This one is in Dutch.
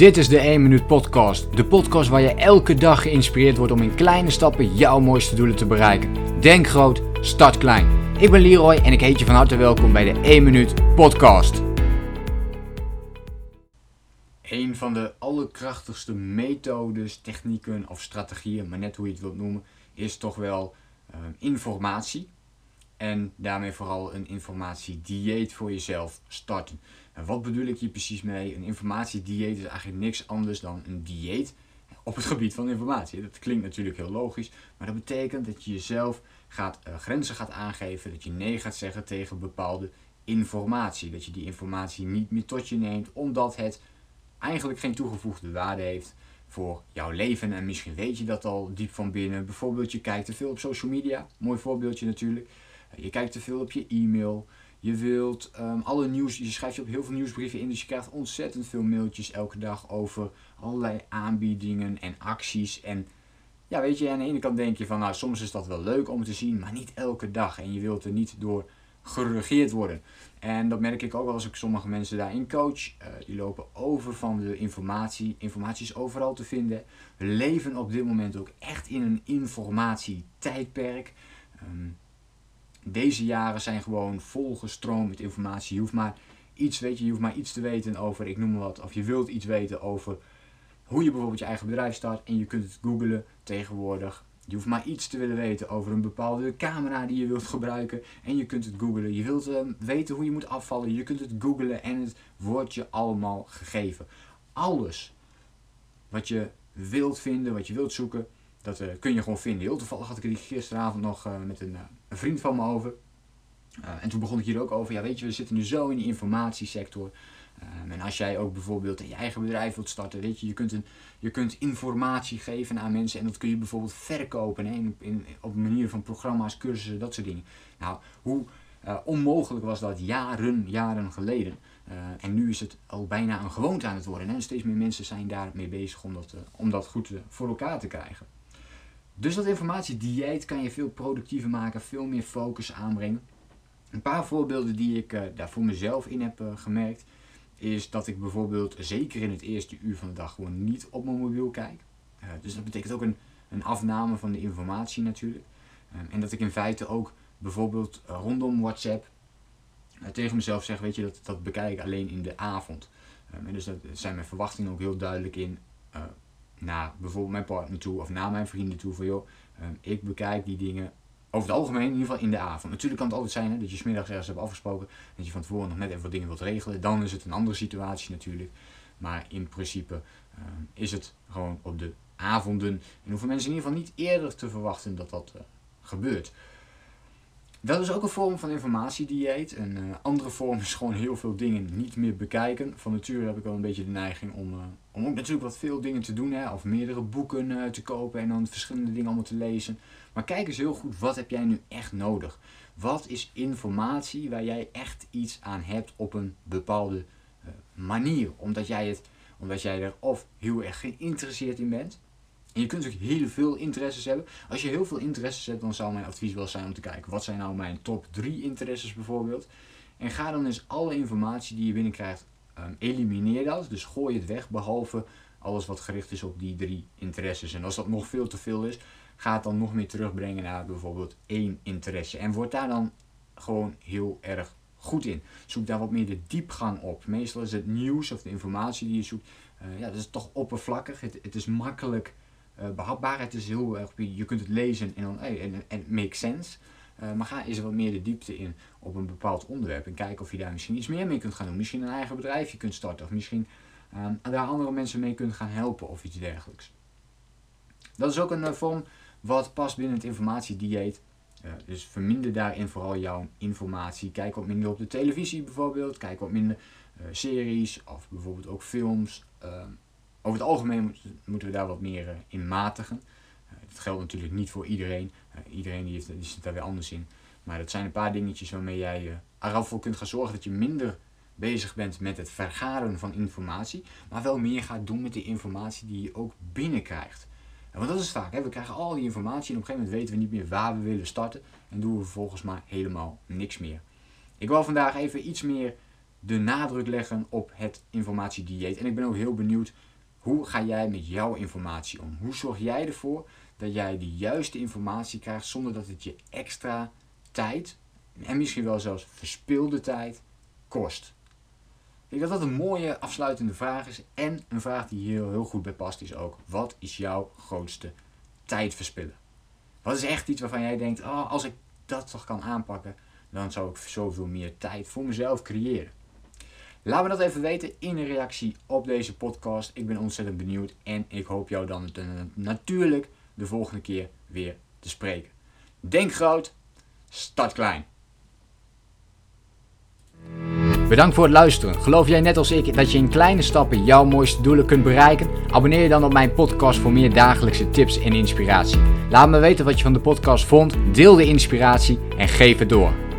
Dit is de 1 Minuut Podcast. De podcast waar je elke dag geïnspireerd wordt om in kleine stappen jouw mooiste doelen te bereiken. Denk groot, start klein. Ik ben Leroy en ik heet je van harte welkom bij de 1 Minuut Podcast. Een van de allerkrachtigste methodes, technieken of strategieën, maar net hoe je het wilt noemen, is toch wel uh, informatie. En daarmee vooral een informatiedieet voor jezelf starten. En wat bedoel ik hier precies mee? Een informatiedieet is eigenlijk niks anders dan een dieet op het gebied van informatie. Dat klinkt natuurlijk heel logisch, maar dat betekent dat je jezelf gaat, uh, grenzen gaat aangeven, dat je nee gaat zeggen tegen bepaalde informatie. Dat je die informatie niet meer tot je neemt, omdat het eigenlijk geen toegevoegde waarde heeft voor jouw leven. En misschien weet je dat al diep van binnen. Bijvoorbeeld, je kijkt te veel op social media. Mooi voorbeeldje natuurlijk. Je kijkt te veel op je e-mail. Je wilt um, alle nieuws, je schrijft je op heel veel nieuwsbrieven in, dus je krijgt ontzettend veel mailtjes elke dag over allerlei aanbiedingen en acties. En ja, weet je, aan de ene kant denk je van, nou, soms is dat wel leuk om te zien, maar niet elke dag. En je wilt er niet door geregeerd worden. En dat merk ik ook wel als ik sommige mensen daarin coach. Uh, die lopen over van de informatie. Informatie is overal te vinden. We leven op dit moment ook echt in een informatietijdperk. Um, deze jaren zijn gewoon volgestroomd met informatie. Je hoeft maar iets, weet je, je hoeft maar iets te weten over, ik noem maar wat, of je wilt iets weten over hoe je bijvoorbeeld je eigen bedrijf start en je kunt het googlen tegenwoordig. Je hoeft maar iets te willen weten over een bepaalde camera die je wilt gebruiken en je kunt het googlen. Je wilt uh, weten hoe je moet afvallen, je kunt het googlen en het wordt je allemaal gegeven. Alles wat je wilt vinden, wat je wilt zoeken, dat uh, kun je gewoon vinden. Heel toevallig had ik het gisteravond nog uh, met een, uh, een, vriend van me over. en toen begon ik hier ook over. Ja, weet je, we zitten nu zo in die informatiesector. en als jij ook bijvoorbeeld je eigen bedrijf wilt starten, weet je, je kunt, een, je kunt informatie geven aan mensen. En dat kun je bijvoorbeeld verkopen hè, in, in, op manier van programma's, cursussen, dat soort dingen. Nou, hoe onmogelijk was dat jaren, jaren geleden? En nu is het al bijna een gewoonte aan het worden. En steeds meer mensen zijn daarmee bezig om dat, om dat goed voor elkaar te krijgen. Dus dat informatiedieet kan je veel productiever maken, veel meer focus aanbrengen. Een paar voorbeelden die ik uh, daar voor mezelf in heb uh, gemerkt, is dat ik bijvoorbeeld zeker in het eerste uur van de dag gewoon niet op mijn mobiel kijk. Uh, dus dat betekent ook een, een afname van de informatie natuurlijk. Um, en dat ik in feite ook bijvoorbeeld rondom WhatsApp tegen mezelf zeg, weet je, dat, dat bekijk ik alleen in de avond. Um, en dus dat zijn mijn verwachtingen ook heel duidelijk in naar bijvoorbeeld mijn partner toe of naar mijn vrienden toe. Van joh, um, ik bekijk die dingen over het algemeen in ieder geval in de avond. Natuurlijk kan het altijd zijn hè, dat je smiddags ergens hebt afgesproken. Dat je van tevoren nog net even wat dingen wilt regelen. Dan is het een andere situatie natuurlijk. Maar in principe um, is het gewoon op de avonden. En hoeven mensen in ieder geval niet eerder te verwachten dat dat uh, gebeurt. Dat is ook een vorm van informatiedieet. Een uh, andere vorm is gewoon heel veel dingen niet meer bekijken. Van nature heb ik wel een beetje de neiging om, uh, om ook natuurlijk wat veel dingen te doen. Hè, of meerdere boeken uh, te kopen en dan verschillende dingen allemaal te lezen. Maar kijk eens heel goed, wat heb jij nu echt nodig? Wat is informatie waar jij echt iets aan hebt op een bepaalde manier? Omdat jij, het, omdat jij er of heel erg geïnteresseerd in bent je kunt ook heel veel interesses hebben. Als je heel veel interesses hebt, dan zou mijn advies wel zijn om te kijken wat zijn nou mijn top 3 interesses bijvoorbeeld. En ga dan eens alle informatie die je binnenkrijgt, um, elimineer dat. Dus gooi het weg, behalve alles wat gericht is op die drie interesses. En als dat nog veel te veel is, ga het dan nog meer terugbrengen naar bijvoorbeeld één interesse. En word daar dan gewoon heel erg goed in. Zoek daar wat meer de diepgang op. Meestal is het nieuws of de informatie die je zoekt, uh, ja, dat is toch oppervlakkig. Het, is makkelijk behapbaarheid is heel erg, je kunt het lezen en dan hey, en, en make sense. Maar ga eens wat meer de diepte in op een bepaald onderwerp en kijken of je daar misschien iets meer mee kunt gaan doen. Misschien een eigen bedrijfje kunt starten of misschien uh, daar andere mensen mee kunt gaan helpen of iets dergelijks. Dat is ook een vorm wat past binnen het informatiedieet. dus verminder daarin vooral jouw informatie. Kijk wat minder op de televisie bijvoorbeeld. Kijk wat minder series of bijvoorbeeld ook films over het algemeen moeten we daar wat meer uh, in matigen. Uh, dat geldt natuurlijk niet voor iedereen. Uh, iedereen die, heeft, die zit daar weer anders in. Maar dat zijn een paar dingetjes waarmee jij eraf voor kunt gaan zorgen dat je minder bezig bent met het vergaren van informatie. Maar wel meer gaat doen met de informatie die je ook binnenkrijgt. Want dat is vaak, we krijgen al die informatie en op een gegeven moment weten we niet meer waar we willen starten. En doen we vervolgens maar helemaal niks meer. Ik wil vandaag even iets meer de nadruk leggen op het informatiedieet. En ik ben ook heel benieuwd, hoe ga jij met jouw informatie om? Hoe zorg jij ervoor dat jij de juiste informatie krijgt zonder dat het je extra tijd en misschien wel zelfs verspilde tijd kost? Ik denk dat dat een mooie afsluitende vraag is. En een vraag die heel, goed bij past is ook: wat is jouw grootste tijd verspillen? Wat is echt iets waarvan jij denkt: oh, als ik dat toch kan aanpakken, dan zou ik zoveel meer tijd voor mezelf creëren. Laat me dat even weten in een reactie op deze podcast. Ik ben ontzettend benieuwd en ik hoop jou dan natuurlijk de volgende keer weer te spreken. Denk groot, start klein. Bedankt voor het luisteren. Geloof jij net als ik dat je in kleine stappen jouw mooiste doelen kunt bereiken? Abonneer je dan op mijn podcast voor meer dagelijkse tips en inspiratie. Laat me weten wat je van de podcast vond, deel de inspiratie en geef het door.